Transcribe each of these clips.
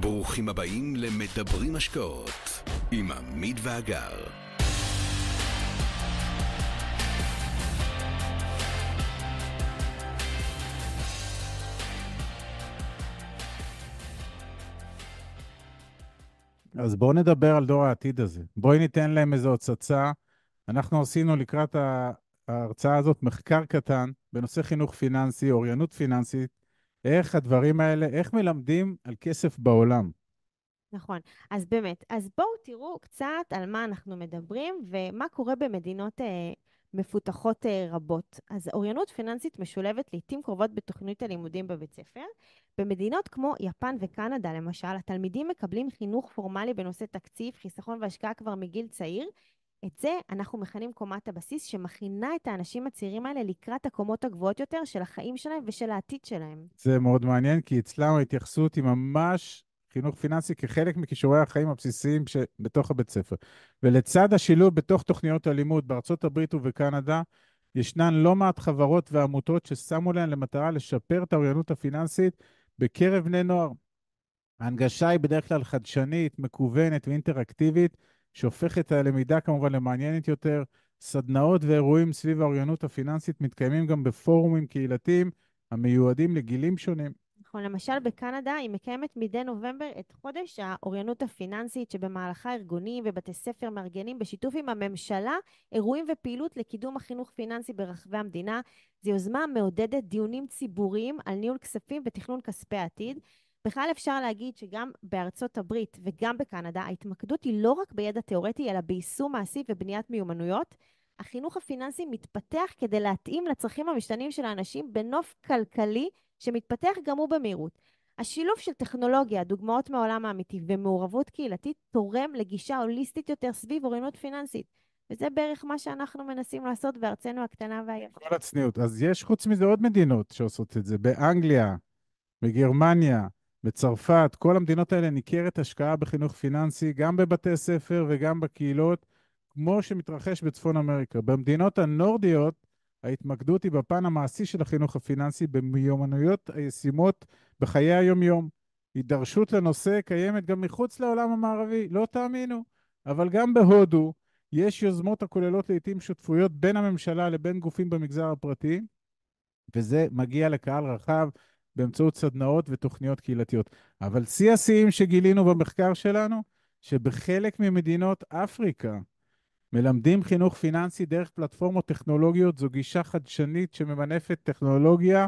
ברוכים הבאים למדברים השקעות עם עמית ואגר. אז בואו נדבר על דור העתיד הזה. בואי ניתן להם איזו הצצה. אנחנו עשינו לקראת ההרצאה הזאת מחקר קטן בנושא חינוך פיננסי, אוריינות פיננסית, איך הדברים האלה, איך מלמדים על כסף בעולם. נכון. אז באמת, אז בואו תראו קצת על מה אנחנו מדברים ומה קורה במדינות אה, מפותחות אה, רבות. אז אוריינות פיננסית משולבת לעיתים קרובות בתוכנית הלימודים בבית ספר. במדינות כמו יפן וקנדה, למשל, התלמידים מקבלים חינוך פורמלי בנושא תקציב, חיסכון והשקעה כבר מגיל צעיר. את זה אנחנו מכנים קומת הבסיס, שמכינה את האנשים הצעירים האלה לקראת הקומות הגבוהות יותר של החיים שלהם ושל העתיד שלהם. זה מאוד מעניין, כי אצלם ההתייחסות היא ממש חינוך פיננסי כחלק מכישורי החיים הבסיסיים שבתוך הבית ספר. ולצד השילוב בתוך תוכניות הלימוד בארצות הברית ובקנדה, ישנן לא מעט חברות ועמותות ששמו להן למטרה לשפר את האוריינות הפיננסית בקרב בני נוער. ההנגשה היא בדרך כלל חדשנית, מקוונת ואינטראקטיבית, שהופכת את הלמידה כמובן למעניינת יותר. סדנאות ואירועים סביב האוריינות הפיננסית מתקיימים גם בפורומים קהילתיים המיועדים לגילים שונים. נכון, למשל בקנדה היא מקיימת מדי נובמבר את חודש האוריינות הפיננסית, שבמהלכה ארגונים ובתי ספר מארגנים בשיתוף עם הממשלה אירועים ופעילות לקידום החינוך פיננסי ברחבי המדינה. זו יוזמה מעודדת דיונים ציבוריים על ניהול כספים ותכנון כספי העתיד. בכלל אפשר להגיד שגם בארצות הברית וגם בקנדה ההתמקדות היא לא רק בידע תיאורטי, אלא ביישום מעשי ובניית מיומנויות. החינוך הפיננסי מתפתח כדי להתאים לצרכים המשתנים של האנשים בנוף כלכלי שמתפתח גם הוא במהירות. השילוב של טכנולוגיה, דוגמאות מהעולם האמיתי ומעורבות קהילתית תורם לגישה הוליסטית יותר סביב אוריינות פיננסית. וזה בערך מה שאנחנו מנסים לעשות בארצנו הקטנה והיפה. כל הצניעות. אז יש חוץ מזה עוד מדינות שעושות את זה. באנגליה, בגרמניה, בצרפת, כל המדינות האלה ניכרת השקעה בחינוך פיננסי, גם בבתי ספר וגם בקהילות, כמו שמתרחש בצפון אמריקה. במדינות הנורדיות, ההתמקדות היא בפן המעשי של החינוך הפיננסי במיומנויות הישימות בחיי היום-יום. הידרשות לנושא קיימת גם מחוץ לעולם המערבי, לא תאמינו. אבל גם בהודו יש יוזמות הכוללות לעיתים שותפויות בין הממשלה לבין גופים במגזר הפרטי, וזה מגיע לקהל רחב באמצעות סדנאות ותוכניות קהילתיות. אבל שיא השיאים שגילינו במחקר שלנו, שבחלק ממדינות אפריקה, מלמדים חינוך פיננסי דרך פלטפורמות טכנולוגיות, זו גישה חדשנית שממנפת טכנולוגיה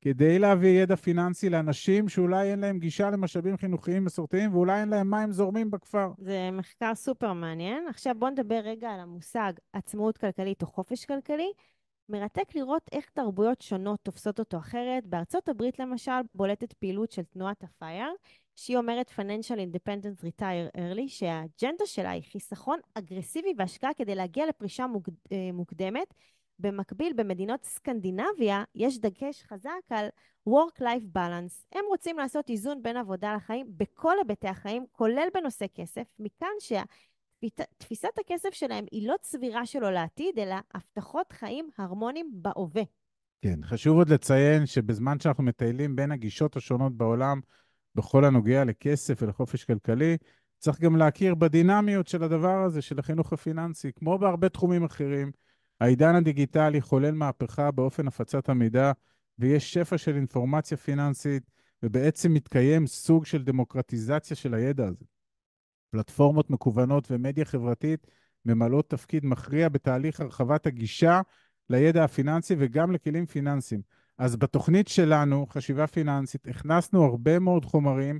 כדי להביא ידע פיננסי לאנשים שאולי אין להם גישה למשאבים חינוכיים מסורתיים ואולי אין להם מים זורמים בכפר. זה מחקר סופר מעניין. עכשיו בואו נדבר רגע על המושג עצמאות כלכלית או חופש כלכלי. מרתק לראות איך תרבויות שונות תופסות אותו אחרת. בארצות הברית למשל בולטת פעילות של תנועת הפייר, שהיא אומרת Financial Independence Retire Early, שהאג'נדה שלה היא חיסכון אגרסיבי והשקעה כדי להגיע לפרישה אה, מוקדמת. במקביל, במדינות סקנדינביה יש דגש חזק על Work-Life Balance. הם רוצים לעשות איזון בין עבודה לחיים בכל היבטי החיים, כולל בנושא כסף, מכאן שתפיסת הכסף שלהם היא לא צבירה שלו לעתיד, אלא הבטחות חיים הרמוניים בהווה. כן, חשוב עוד לציין שבזמן שאנחנו מטיילים בין הגישות השונות בעולם, בכל הנוגע לכסף ולחופש כלכלי, צריך גם להכיר בדינמיות של הדבר הזה, של החינוך הפיננסי. כמו בהרבה תחומים אחרים, העידן הדיגיטלי חולל מהפכה באופן הפצת המידע, ויש שפע של אינפורמציה פיננסית, ובעצם מתקיים סוג של דמוקרטיזציה של הידע הזה. פלטפורמות מקוונות ומדיה חברתית ממלאות תפקיד מכריע בתהליך הרחבת הגישה לידע הפיננסי וגם לכלים פיננסיים. אז בתוכנית שלנו, חשיבה פיננסית, הכנסנו הרבה מאוד חומרים,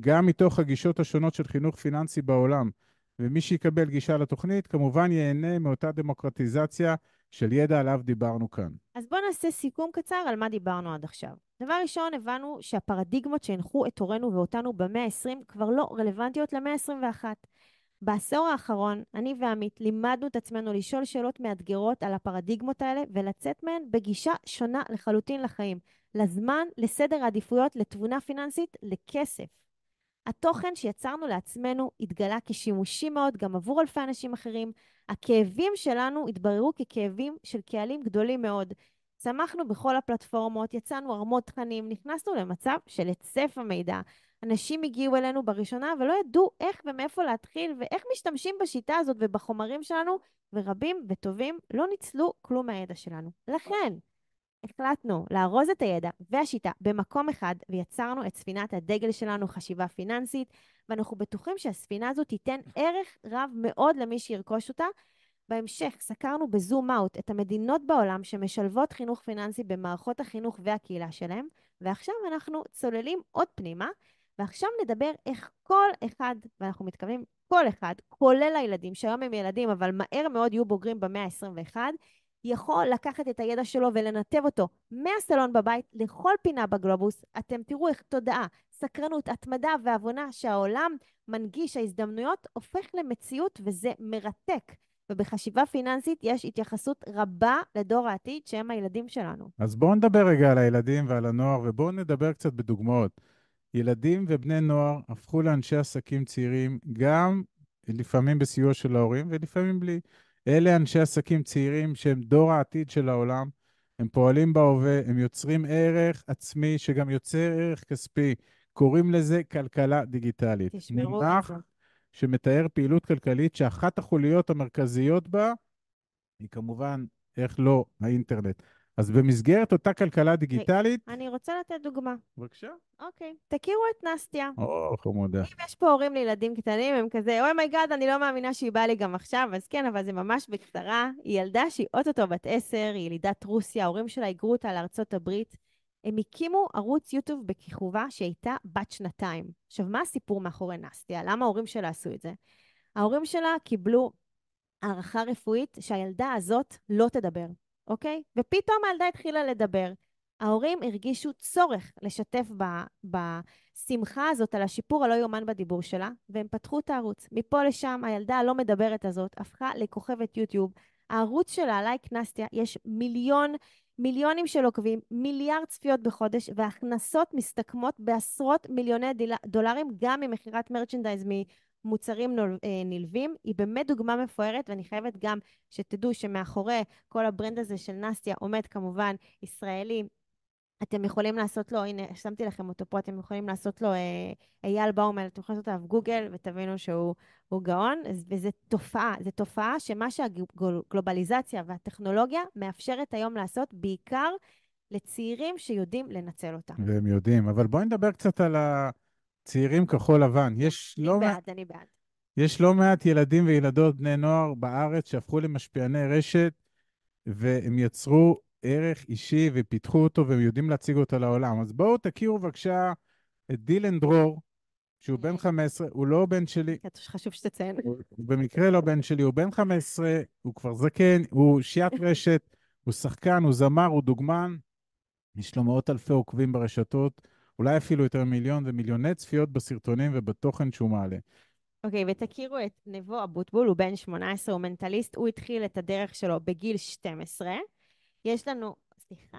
גם מתוך הגישות השונות של חינוך פיננסי בעולם. ומי שיקבל גישה לתוכנית, כמובן ייהנה מאותה דמוקרטיזציה של ידע עליו דיברנו כאן. אז בואו נעשה סיכום קצר על מה דיברנו עד עכשיו. דבר ראשון, הבנו שהפרדיגמות שהנחו את הורינו ואותנו במאה ה-20 כבר לא רלוונטיות למאה ה-21. בעשור האחרון, אני ועמית לימדנו את עצמנו לשאול שאלות מאתגרות על הפרדיגמות האלה ולצאת מהן בגישה שונה לחלוטין לחיים, לזמן, לסדר העדיפויות, לתבונה פיננסית, לכסף. התוכן שיצרנו לעצמנו התגלה כשימושי מאוד גם עבור אלפי אנשים אחרים. הכאבים שלנו התבררו ככאבים של קהלים גדולים מאוד. צמחנו בכל הפלטפורמות, יצאנו ערמות תכנים, נכנסנו למצב של היצף המידע. אנשים הגיעו אלינו בראשונה ולא ידעו איך ומאיפה להתחיל ואיך משתמשים בשיטה הזאת ובחומרים שלנו, ורבים וטובים לא ניצלו כלום מהידע שלנו. לכן, החלטנו לארוז את הידע והשיטה במקום אחד ויצרנו את ספינת הדגל שלנו, חשיבה פיננסית, ואנחנו בטוחים שהספינה הזאת תיתן ערך רב מאוד למי שירכוש אותה. בהמשך סקרנו בזום אאוט את המדינות בעולם שמשלבות חינוך פיננסי במערכות החינוך והקהילה שלהם, ועכשיו אנחנו צוללים עוד פנימה, ועכשיו נדבר איך כל אחד, ואנחנו מתכוונים כל אחד, כולל הילדים, שהיום הם ילדים, אבל מהר מאוד יהיו בוגרים במאה ה-21, יכול לקחת את הידע שלו ולנתב אותו מהסלון בבית לכל פינה בגלובוס. אתם תראו איך תודעה, סקרנות, התמדה והבונה שהעולם מנגיש, ההזדמנויות, הופך למציאות וזה מרתק. ובחשיבה פיננסית יש התייחסות רבה לדור העתיד, שהם הילדים שלנו. אז בואו נדבר רגע על הילדים ועל הנוער, ובואו נדבר קצת בדוגמאות. ילדים ובני נוער הפכו לאנשי עסקים צעירים, גם לפעמים בסיוע של ההורים ולפעמים בלי. אלה אנשי עסקים צעירים שהם דור העתיד של העולם, הם פועלים בהווה, הם יוצרים ערך עצמי שגם יוצר ערך כספי. קוראים לזה כלכלה דיגיטלית. תשמרו את זה. שמתאר פעילות כלכלית שאחת החוליות המרכזיות בה היא כמובן, איך לא, האינטרנט. אז במסגרת אותה כלכלה דיגיטלית, אני רוצה לתת דוגמה. בבקשה. אוקיי, תכירו את נסטיה. או, חמודה. אם יש פה הורים לילדים קטנים, הם כזה, oh my god, אני לא מאמינה שהיא באה לי גם עכשיו, אז כן, אבל זה ממש בקצרה. היא ילדה שהיא אוטוטו בת עשר, היא ילידת רוסיה, ההורים שלה היגרו אותה לארצות הברית. הם הקימו ערוץ יוטיוב בכיכובה שהייתה בת שנתיים. עכשיו, מה הסיפור מאחורי נסטיה? למה ההורים שלה עשו את זה? ההורים שלה קיבלו הערכה רפואית שהילדה הזאת לא תדבר, אוקיי? ופתאום הילדה התחילה לדבר. ההורים הרגישו צורך לשתף ב, בשמחה הזאת על השיפור הלא יאומן בדיבור שלה, והם פתחו את הערוץ. מפה לשם, הילדה הלא מדברת הזאת הפכה לכוכבת יוטיוב. הערוץ שלה, לייק נסטיה, יש מיליון, מיליונים של עוקבים, מיליארד צפיות בחודש, והכנסות מסתכמות בעשרות מיליוני. דולרים, גם ממכירת מרצ'נדייז ממוצרים נול... אה, נלווים. היא באמת דוגמה מפוארת, ואני חייבת גם שתדעו שמאחורי כל ה brand הזה של נסטיה עומד כמובן ישראלי אתם יכולים לעשות לו, הנה, שמתי לכם אותו פה, אתם יכולים לעשות לו אה, אייל באומל, אתם יכולים לעשות עליו גוגל ותבינו שהוא גאון, וזו תופעה, זו תופעה שמה שהגלובליזציה והטכנולוגיה מאפשרת היום לעשות, בעיקר לצעירים שיודעים לנצל אותה. והם יודעים. אבל בואי נדבר קצת על הצעירים כחול לבן. יש אני לא, בעד, מעט, אני בעד. יש לא מעט ילדים וילדות, בני נוער בארץ, שהפכו למשפיעני רשת, והם יצרו ערך אישי ופיתחו אותו, והם יודעים להציג אותו לעולם. אז בואו תכירו בבקשה את דילן דרור, שהוא בן 15, הוא לא בן שלי, חשוב שתציין. הוא במקרה לא בן שלי, הוא בן 15, הוא כבר זקן, הוא שיית רשת, הוא שחקן, הוא זמר, הוא דוגמן. יש לו מאות אלפי עוקבים ברשתות, אולי אפילו יותר מיליון ומיליוני צפיות בסרטונים ובתוכן שהוא מעלה. אוקיי, ותכירו את נבו אבוטבול, הוא בן 18, הוא מנטליסט, הוא התחיל את הדרך שלו בגיל 12. יש לנו, סליחה,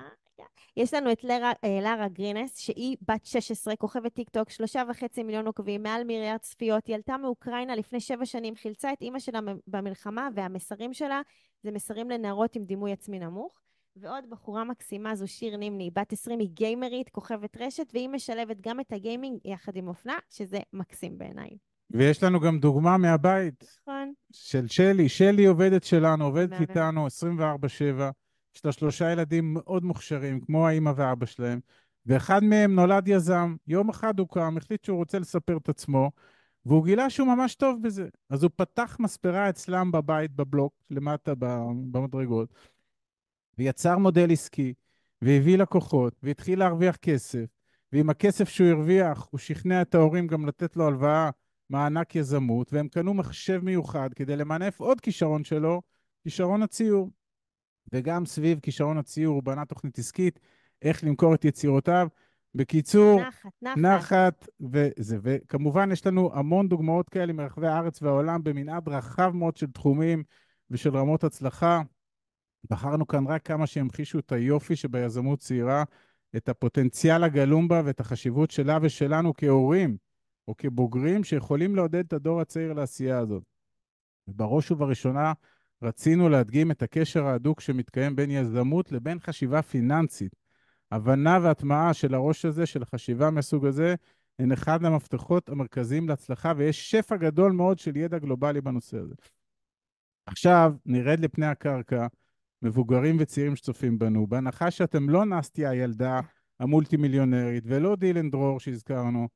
יש לנו את לרה, אה, לרה גרינס, שהיא בת 16, כוכבת טיק טוק, שלושה וחצי מיליון עוקבים, מעל מיליארד צפיות. היא עלתה מאוקראינה לפני שבע שנים, חילצה את אימא שלה במלחמה, והמסרים שלה זה מסרים לנערות עם דימוי עצמי נמוך. ועוד בחורה מקסימה זו שיר נימני, בת 20, היא גיימרית, כוכבת רשת, והיא משלבת גם את הגיימינג יחד עם אופנה, שזה מקסים בעיניי. ויש לנו גם דוגמה מהבית נכון. של שלי. שלי עובדת שלנו, עובדת. איתנו 24/7. יש לה שלושה ילדים מאוד מוכשרים, כמו האימא ואבא שלהם, ואחד מהם נולד יזם. יום אחד הוא קם, החליט שהוא רוצה לספר את עצמו, והוא גילה שהוא ממש טוב בזה. אז הוא פתח מספרה אצלם בבית, בבלוק, למטה במדרגות, ויצר מודל עסקי, והביא לקוחות, והתחיל להרוויח כסף, ועם הכסף שהוא הרוויח, הוא שכנע את ההורים גם לתת לו הלוואה, מענק יזמות, והם קנו מחשב מיוחד כדי למנף עוד כישרון שלו, כישרון הציור. וגם סביב כישרון הציור הוא בנה תוכנית עסקית, איך למכור את יצירותיו. בקיצור, נחת, נחת. נחת וזה. וכמובן, יש לנו המון דוגמאות כאלה מרחבי הארץ והעולם במנעד רחב מאוד של תחומים ושל רמות הצלחה. בחרנו כאן רק כמה שהמחישו את היופי שביזמות צעירה, את הפוטנציאל הגלום בה ואת החשיבות שלה ושלנו כהורים או כבוגרים שיכולים לעודד את הדור הצעיר לעשייה הזאת. ובראש ובראשונה, רצינו להדגים את הקשר ההדוק שמתקיים בין יזמות לבין חשיבה פיננסית. הבנה והטמעה של הראש הזה, של חשיבה מהסוג הזה, הן אחד המפתחות המרכזיים להצלחה, ויש שפע גדול מאוד של ידע גלובלי בנושא הזה. עכשיו, נרד לפני הקרקע, מבוגרים וצעירים שצופים בנו, בהנחה שאתם לא נסטיה הילדה המולטי מיליונרית ולא דילן דרור שהזכרנו,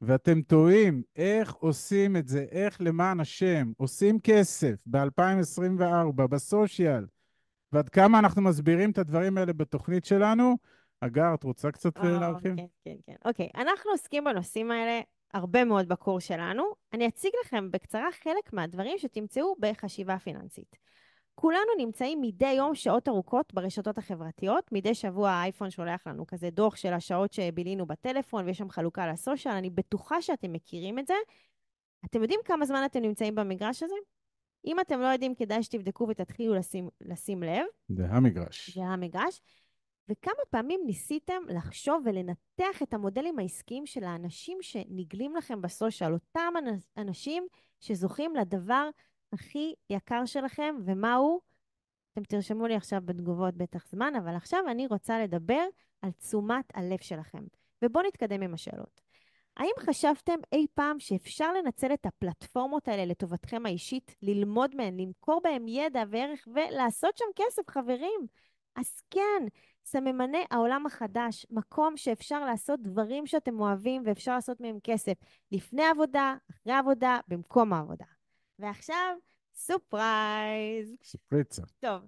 ואתם תוהים איך עושים את זה, איך למען השם עושים כסף ב-2024 בסושיאל, ועד כמה אנחנו מסבירים את הדברים האלה בתוכנית שלנו. אגר, את רוצה קצת אה, להרחיב? כן, כן, כן. אוקיי, אנחנו עוסקים בנושאים האלה הרבה מאוד בקורס שלנו. אני אציג לכם בקצרה חלק מהדברים שתמצאו בחשיבה פיננסית. כולנו נמצאים מדי יום שעות ארוכות ברשתות החברתיות. מדי שבוע האייפון שולח לנו כזה דוח של השעות שבילינו בטלפון, ויש שם חלוקה לסושיאל. אני בטוחה שאתם מכירים את זה. אתם יודעים כמה זמן אתם נמצאים במגרש הזה? אם אתם לא יודעים, כדאי שתבדקו ותתחילו לשים, לשים לב. זה המגרש. זה המגרש. וכמה פעמים ניסיתם לחשוב ולנתח את המודלים העסקיים של האנשים שנגלים לכם בסושיאל, אותם אנשים שזוכים לדבר הכי יקר שלכם, ומהו? אתם תרשמו לי עכשיו בתגובות בטח זמן, אבל עכשיו אני רוצה לדבר על תשומת הלב שלכם. ובואו נתקדם עם השאלות. האם חשבתם אי פעם שאפשר לנצל את הפלטפורמות האלה לטובתכם האישית, ללמוד מהן, למכור בהן ידע וערך ולעשות שם כסף, חברים? אז כן, סממני העולם החדש, מקום שאפשר לעשות דברים שאתם אוהבים ואפשר לעשות מהם כסף, לפני עבודה, אחרי עבודה, במקום העבודה. ועכשיו, surprise. סופריצה. טוב,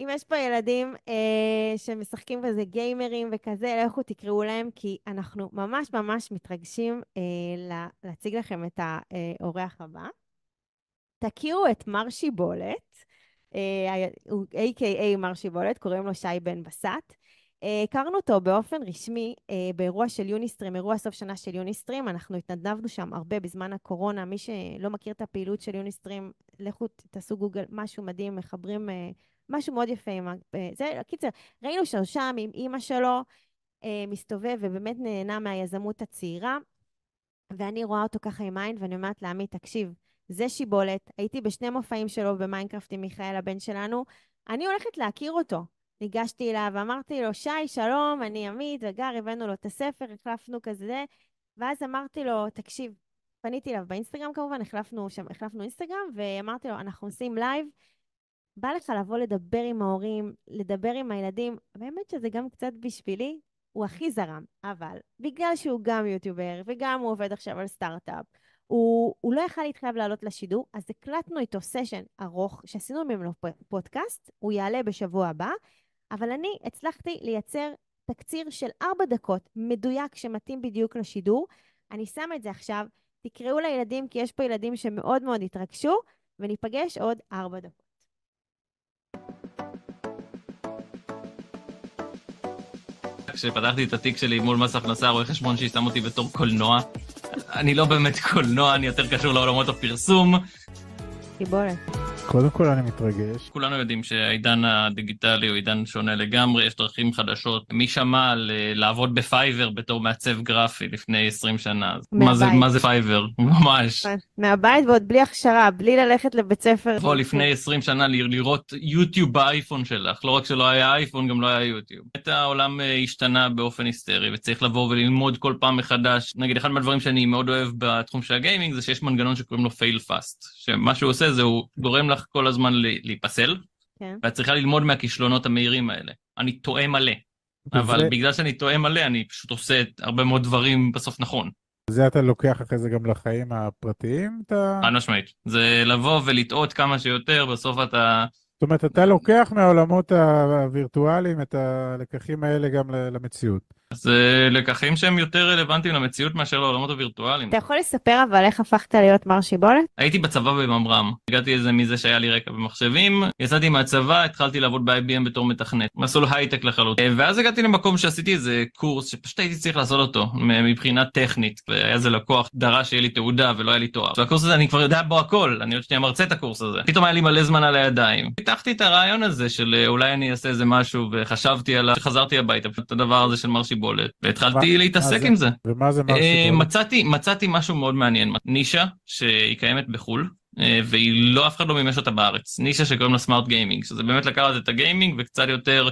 אם יש פה ילדים אה, שמשחקים כזה גיימרים וכזה, לכו תקראו להם, כי אנחנו ממש ממש מתרגשים אה, להציג לכם את האורח הבא. תכירו את מר שיבולת, אה, a.k.a מר שיבולת, קוראים לו שי בן בסט. אה, הכרנו אותו באופן רשמי אה, באירוע של יוניסטרים, אירוע סוף שנה של יוניסטרים. אנחנו התנדבנו שם הרבה בזמן הקורונה. מי שלא מכיר את הפעילות של יוניסטרים, לכו תעשו גוגל, משהו מדהים, מחברים משהו מאוד יפה עם זה. קיצר, ראינו שהוא שם עם אימא שלו, מסתובב ובאמת נהנה מהיזמות הצעירה. ואני רואה אותו ככה עם עין, ואני אומרת לעמית, תקשיב, זה שיבולת, הייתי בשני מופעים שלו במיינקראפט עם מיכאל הבן שלנו, אני הולכת להכיר אותו. ניגשתי אליו ואמרתי לו, שי, שלום, אני עמית וגר, הבאנו לו את הספר, החלפנו כזה, ואז אמרתי לו, תקשיב, פניתי אליו באינסטגרם כמובן, החלפנו שם, החלפנו אינסטגרם, ואמרתי לו, אנחנו עושים לייב, בא לך לבוא לדבר עם ההורים, לדבר עם הילדים, באמת שזה גם קצת בשבילי, הוא הכי זרם, אבל בגלל שהוא גם יוטיובר, וגם הוא עובד עכשיו על סטארט-אפ, הוא, הוא לא יכל להתחייב לעלות לשידור, אז הקלטנו איתו סשן ארוך שעשינו ממנו פודקאסט, הוא יעלה בשבוע הבא, אבל אני הצלחתי לייצר תקציר של ארבע דקות, מדויק, שמתאים בדיוק לשידור. אני שמה את זה עכשיו, תקראו לילדים, כי יש פה ילדים שמאוד מאוד התרגשו, וניפגש עוד ארבע דקות. כשפתחתי את התיק שלי מול מס הכנסה, רואה חשבון ששם אותי בתור קולנוע. אני לא באמת קולנוע, אני יותר קשור לעולמות הפרסום. שיבולת. קודם כל אני מתרגש. כולנו יודעים שהעידן הדיגיטלי הוא עידן שונה לגמרי, יש דרכים חדשות. מי שמע על אה, לעבוד בפייבר בתור מעצב גרפי לפני 20 שנה? מה זה, מה זה פייבר? ממש. מהבית ועוד בלי הכשרה, בלי ללכת לבית ספר. לבוא לפני 20 שנה לראות יוטיוב באייפון שלך, לא רק שלא היה אייפון, גם לא היה יוטיוב. באמת העולם אה, השתנה באופן היסטרי, וצריך לבוא וללמוד כל פעם מחדש. נגיד, אחד מהדברים שאני מאוד אוהב בתחום של הגיימינג זה שיש מנגנון שקוראים לו fail fast, שמה שהוא עושה זה הוא גורם לך כל הזמן להיפסל, כן. ואת צריכה ללמוד מהכישלונות המהירים האלה. אני טועה מלא, אבל בגלל שאני טועה מלא, אני פשוט עושה הרבה מאוד דברים בסוף נכון. זה אתה לוקח אחרי זה גם לחיים הפרטיים? אתה... חד משמעית. זה לבוא ולטעות כמה שיותר, בסוף אתה... זאת אומרת, אתה לוקח מהעולמות הווירטואליים את הלקחים האלה גם למציאות. זה לקחים שהם יותר רלוונטיים למציאות מאשר לעולמות הווירטואליים. אתה יכול לספר אבל איך הפכת להיות מר שיבולת? הייתי בצבא בממר"ם. הגעתי איזה מזה שהיה לי רקע במחשבים, יצאתי מהצבא, התחלתי לעבוד ב-IBM בתור מתכנת. מסלול הייטק לחלוטין. ואז הגעתי למקום שעשיתי איזה קורס שפשוט הייתי צריך לעשות אותו מבחינה טכנית. והיה איזה לקוח דרש שיהיה לי תעודה ולא היה לי תואר. והקורס הזה אני כבר יודע בו הכל, אני עוד שנייה מרצה את הקורס הזה. פתאום היה לי מלא זמן על הידיים. פיתחתי את הרעיון הזה של אה, אולי אני אעשה איזה משהו וחשבתי על... חזרתי הביתה, פשוט הדבר הזה של מר שיבולת, והתחלתי להתעסק עם זה. ומה זה מר אה, שיבולת? מצאתי, מצאתי משהו מאוד מעניין, נישה שהיא קיימת בחו"ל, אה, והיא לא, אף אחד לא מימש אותה בארץ. נישה שקוראים לה smart gaming, שזה באמת לקחת את הגיימינג וקצת יותר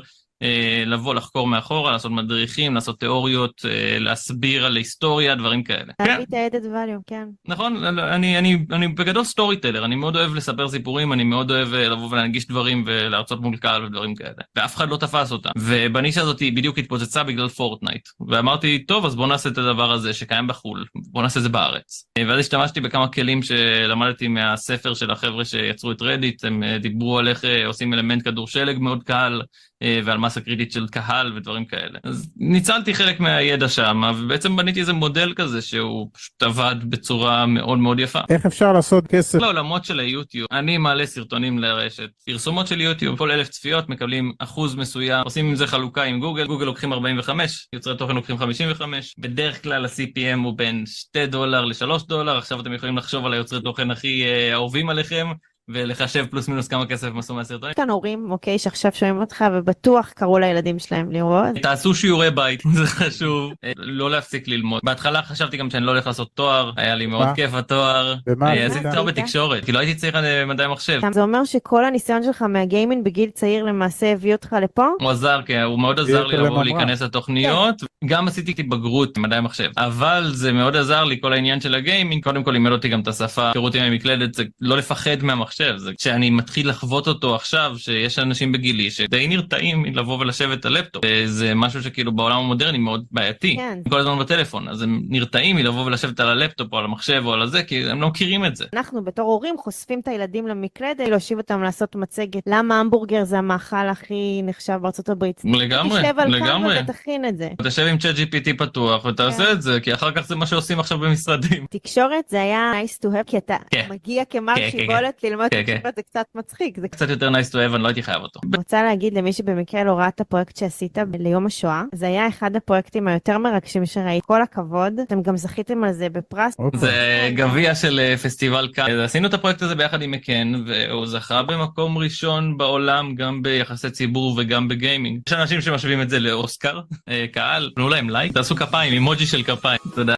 לבוא לחקור מאחורה, לעשות מדריכים, לעשות תיאוריות, אה, להסביר על היסטוריה, דברים כאלה. להביא את ה-added value, כן. נכון, לא, לא, אני, אני, אני בגדול story teller, אני מאוד אוהב לספר סיפורים, אני מאוד אוהב אה, לבוא ולהנגיש דברים ולהרצות מול קהל ודברים כאלה. ואף אחד לא תפס אותה. ובנישה הזאת היא בדיוק התפוצצה בגלל פורטנייט. ואמרתי, טוב, אז בוא נעשה את הדבר הזה שקיים בחו"ל, בוא נעשה את זה בארץ. ואז השתמשתי בכמה כלים שלמדתי מהספר של החבר'ה שיצרו את רדיט, הם דיברו על איך עושים אלמנט כדור שלג מאוד קל. אה, ועל מסה קריטית של קהל ודברים כאלה. אז ניצלתי חלק מהידע שם, ובעצם בניתי איזה מודל כזה שהוא פשוט עבד בצורה מאוד מאוד יפה. איך אפשר לעשות כסף? לעולמות של היוטיוב, אני מעלה סרטונים לרשת. פרסומות של יוטיוב, כל אלף צפיות מקבלים אחוז מסוים, עושים עם זה חלוקה עם גוגל, גוגל לוקחים 45, יוצרי תוכן לוקחים 55, בדרך כלל ה-CPM הוא בין 2 דולר ל-3 דולר, עכשיו אתם יכולים לחשוב על היוצרי תוכן הכי אה, אהובים עליכם. ולחשב פלוס מינוס כמה כסף הם עשו מהסרטונים. יש כאן הורים, אוקיי, שעכשיו שומעים אותך ובטוח קראו לילדים שלהם לראות. תעשו שיעורי בית, זה חשוב. אה, לא להפסיק ללמוד. בהתחלה חשבתי גם שאני לא הולך לעשות תואר, היה לי מאוד כיף התואר. במה? אה, עשיתי תואר בתקשורת, כי לא הייתי צריך אה, מדעי מחשב. זה אומר שכל הניסיון שלך מהגיימינג בגיל צעיר למעשה הביא אותך לפה? הוא עזר, כן, הוא מאוד עזר לי לבוא להיכנס לתוכניות. גם עשיתי בגרות במדעי מחשב, אבל זה מאוד עזר לי כל העניין של הגיימינג. קודם כל לימד אותי גם את השפה, שירותים עם מקלדת, זה לא לפחד מהמחשב. מחשב, זה כשאני מתחיל לחוות אותו עכשיו, שיש אנשים בגילי שדי נרתעים לבוא ולשבת על לפטופ, זה משהו שכאילו בעולם המודרני מאוד בעייתי. כן. כל הזמן בטלפון, אז הם נרתעים מלבוא ולשבת על הלפטופ או על המחשב או על הזה, כי הם לא מכירים את זה. אנחנו בתור הורים חושפים את הילדים למקלדת, להושיב אותם לעשות מצגת, למה המבורגר זה המאכל הכי נחשב בארצות הברית. לגמרי, תשב על לגמרי. ותכין את זה. תשב עם צ'אט GPT פתוח ותעשה כן. את זה, כי אחר כך זה מה שעושים עכשיו במשרדים. תקשורת זה היה nice to have, כי אתה כן. מגיע כמר כן, כן, שיבולת כן. ללמוד כן, כן. זה קצת מצחיק. זה קצת יותר nice to have, אני לא הייתי חייב אותו. אני רוצה להגיד למי שבמקרה לא ראה את הפרויקט שעשית ליום השואה, זה היה אחד הפרויקטים היותר מרגשים שראית. כל הכבוד, אתם גם זכיתם על זה בפרס. אוקיי. זה גביע של אה, פסטיבל כאן. עשינו את הפרויקט הזה ביחד עם מקן, והוא זכה במקום ראשון בעולם, גם ביחסי ציבור וגם בגיימינג. יש אנשים שמשווים את זה לאוסקר, אה, קהל, תנו להם לייק, תעשו כפיים, אימוג'י של כפיים, תודה.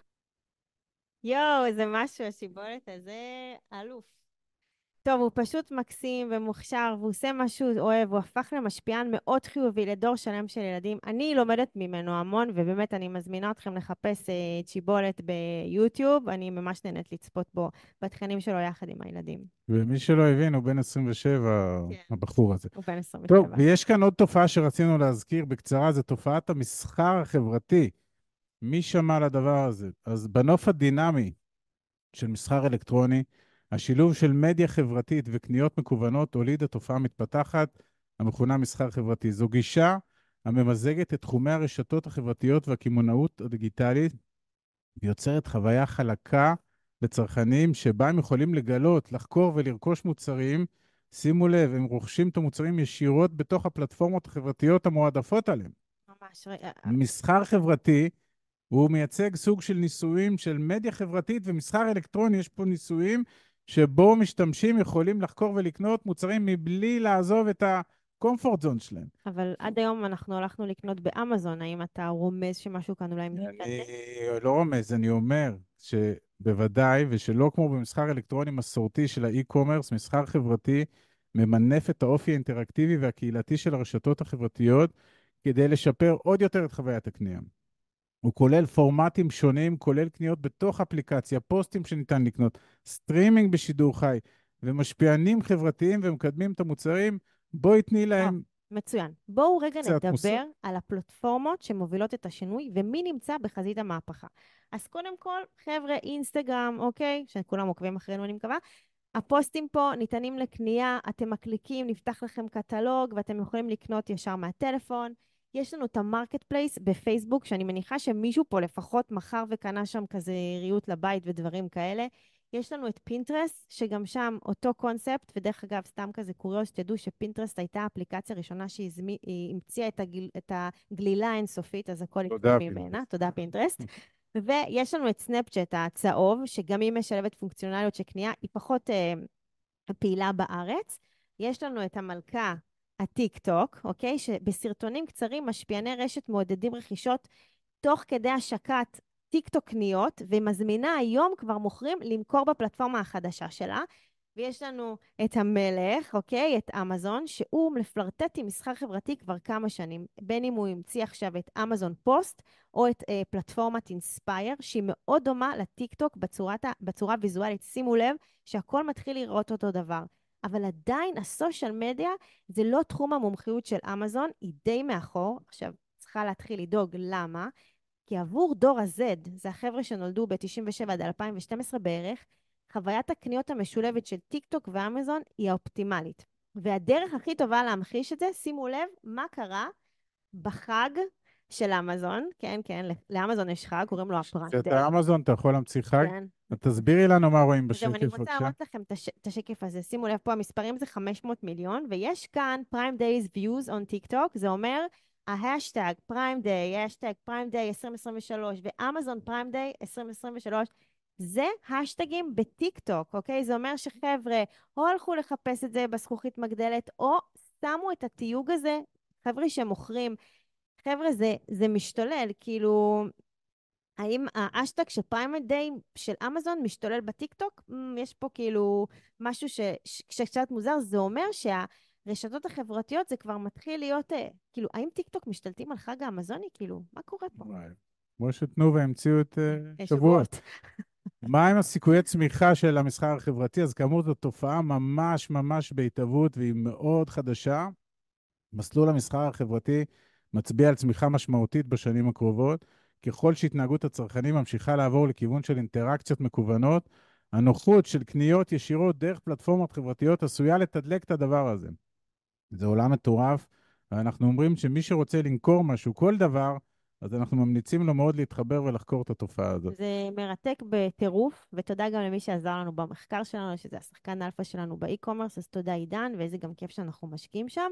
יואו, איזה משהו, השיבולת הזה, אלוף. טוב, הוא פשוט מקסים ומוכשר, והוא עושה מה שהוא אוהב, הוא הפך למשפיען מאוד חיובי לדור שלם של ילדים. אני לומדת ממנו המון, ובאמת אני מזמינה אתכם לחפש אה, צ'יבולת ביוטיוב, אני ממש נהנית לצפות בו, בתכנים שלו יחד עם הילדים. ומי שלא הבין, הוא בן 27, כן. הבחור הזה. הוא בן 27. טוב, ויש כאן עוד תופעה שרצינו להזכיר בקצרה, זו תופעת המסחר החברתי. מי שמע על הדבר הזה? אז בנוף הדינמי של מסחר אלקטרוני, השילוב של מדיה חברתית וקניות מקוונות הוליד התופעה המתפתחת המכונה מסחר חברתי. זו גישה הממזגת את תחומי הרשתות החברתיות והקמעונאות הדיגיטלית ויוצרת חוויה חלקה לצרכנים שבה הם יכולים לגלות, לחקור ולרכוש מוצרים. שימו לב, הם רוכשים את המוצרים ישירות בתוך הפלטפורמות החברתיות המועדפות עליהם. ממש. מסחר חברתי הוא מייצג סוג של ניסויים של מדיה חברתית ומסחר אלקטרוני, יש פה ניסויים שבו משתמשים יכולים לחקור ולקנות מוצרים מבלי לעזוב את ה-comfort zone שלהם. אבל עד היום אנחנו הלכנו לקנות באמזון, האם אתה רומז שמשהו כאן אולי מתקדם? אני לא רומז, אני אומר שבוודאי, ושלא כמו במסחר אלקטרוני מסורתי של ה e-commerce, מסחר חברתי ממנף את האופי האינטראקטיבי והקהילתי של הרשתות החברתיות כדי לשפר עוד יותר את חוויית הקנייה. הוא כולל פורמטים שונים, כולל קניות בתוך אפליקציה, פוסטים שניתן לקנות, סטרימינג בשידור חי, ומשפיענים חברתיים ומקדמים את המוצרים. בואי תני להם... מצוין. בואו רגע נדבר מוסר. על הפלטפורמות שמובילות את השינוי ומי נמצא בחזית המהפכה. אז קודם כל, חבר'ה, אינסטגרם, אוקיי? שכולם עוקבים אחרינו, אני מקווה. הפוסטים פה ניתנים לקנייה, אתם מקליקים, נפתח לכם קטלוג ואתם יכולים לקנות ישר מהטלפון. יש לנו את המרקט פלייס בפייסבוק, שאני מניחה שמישהו פה לפחות מכר וקנה שם כזה ריהוט לבית ודברים כאלה. יש לנו את פינטרסט, שגם שם אותו קונספט, ודרך אגב, סתם כזה קוריוז, תדעו שפינטרסט הייתה האפליקציה הראשונה שהיא המציאה את, הגל, את הגלילה האינסופית, אז הכל יקרה ממנה. תודה, פינטרסט. ויש לנו את סנאפצ'אט הצהוב, שגם היא משלבת פונקציונליות של קנייה, היא פחות אה, פעילה בארץ. יש לנו את המלכה הטיק טוק, אוקיי? שבסרטונים קצרים משפיעני רשת מעודדים רכישות תוך כדי השקת טיק טוק קניות, ומזמינה היום כבר מוכרים למכור בפלטפורמה החדשה שלה. ויש לנו את המלך, אוקיי? את אמזון, שהוא מפלרטט עם מסחר חברתי כבר כמה שנים. בין אם הוא המציא עכשיו את אמזון פוסט, או את אה, פלטפורמת אינספייר, שהיא מאוד דומה לטיקטוק בצורת, בצורה ויזואלית. שימו לב שהכל מתחיל לראות אותו דבר. אבל עדיין ה social media זה לא תחום המומחיות של אמזון, היא די מאחור. עכשיו, צריכה להתחיל לדאוג למה. כי עבור דור ה-Z, זה החבר'ה שנולדו ב-97 עד 2012 בערך, חוויית הקניות המשולבת של טיק טוק ואמזון היא האופטימלית. והדרך הכי טובה להמחיש את זה, שימו לב מה קרה בחג של אמזון, כן, כן, לאמזון יש חג, קוראים לו הפריים כשאתה אמזון, אתה יכול להמציא חג? כן. תסבירי לנו מה רואים בשקף, בבקשה. אני רוצה להראות לכם את השקף הזה. שימו לב, פה המספרים זה 500 מיליון, ויש כאן Prime Days Views on TikTok, זה אומר ה hashtag Prime Day, hashtag Prime Day 2023 ואמזון Prime Day 2023, זה השטגים בטיק טוק, אוקיי? זה אומר שחבר'ה או הלכו לחפש את זה בזכוכית מגדלת, או שמו את התיוג הזה, חבר'ה שמוכרים. חבר'ה, זה, זה משתולל, כאילו, האם האשטג של Prime Day של אמזון משתולל בטיק טוק? יש פה כאילו משהו שקצת מוזר, זה אומר שה... הרשתות החברתיות זה כבר מתחיל להיות, אה, כאילו, האם טיקטוק משתלטים על חג האמזוני? כאילו, מה קורה פה? כמו שתנובה המציאו את uh, שבועות. מה עם הסיכויי צמיחה של המסחר החברתי? אז כאמור, זו תופעה ממש ממש בהתהוות והיא מאוד חדשה. מסלול המסחר החברתי מצביע על צמיחה משמעותית בשנים הקרובות. ככל שהתנהגות הצרכנים ממשיכה לעבור לכיוון של אינטראקציות מקוונות, הנוחות של קניות ישירות דרך פלטפורמות חברתיות עשויה לתדלק את הדבר הזה. זה עולם מטורף, ואנחנו אומרים שמי שרוצה למכור משהו, כל דבר, אז אנחנו ממליצים לו מאוד להתחבר ולחקור את התופעה הזאת. זה מרתק בטירוף, ותודה גם למי שעזר לנו במחקר שלנו, שזה השחקן אלפא שלנו ב e-commerce, אז תודה עידן, ואיזה גם כיף שאנחנו משקיעים שם.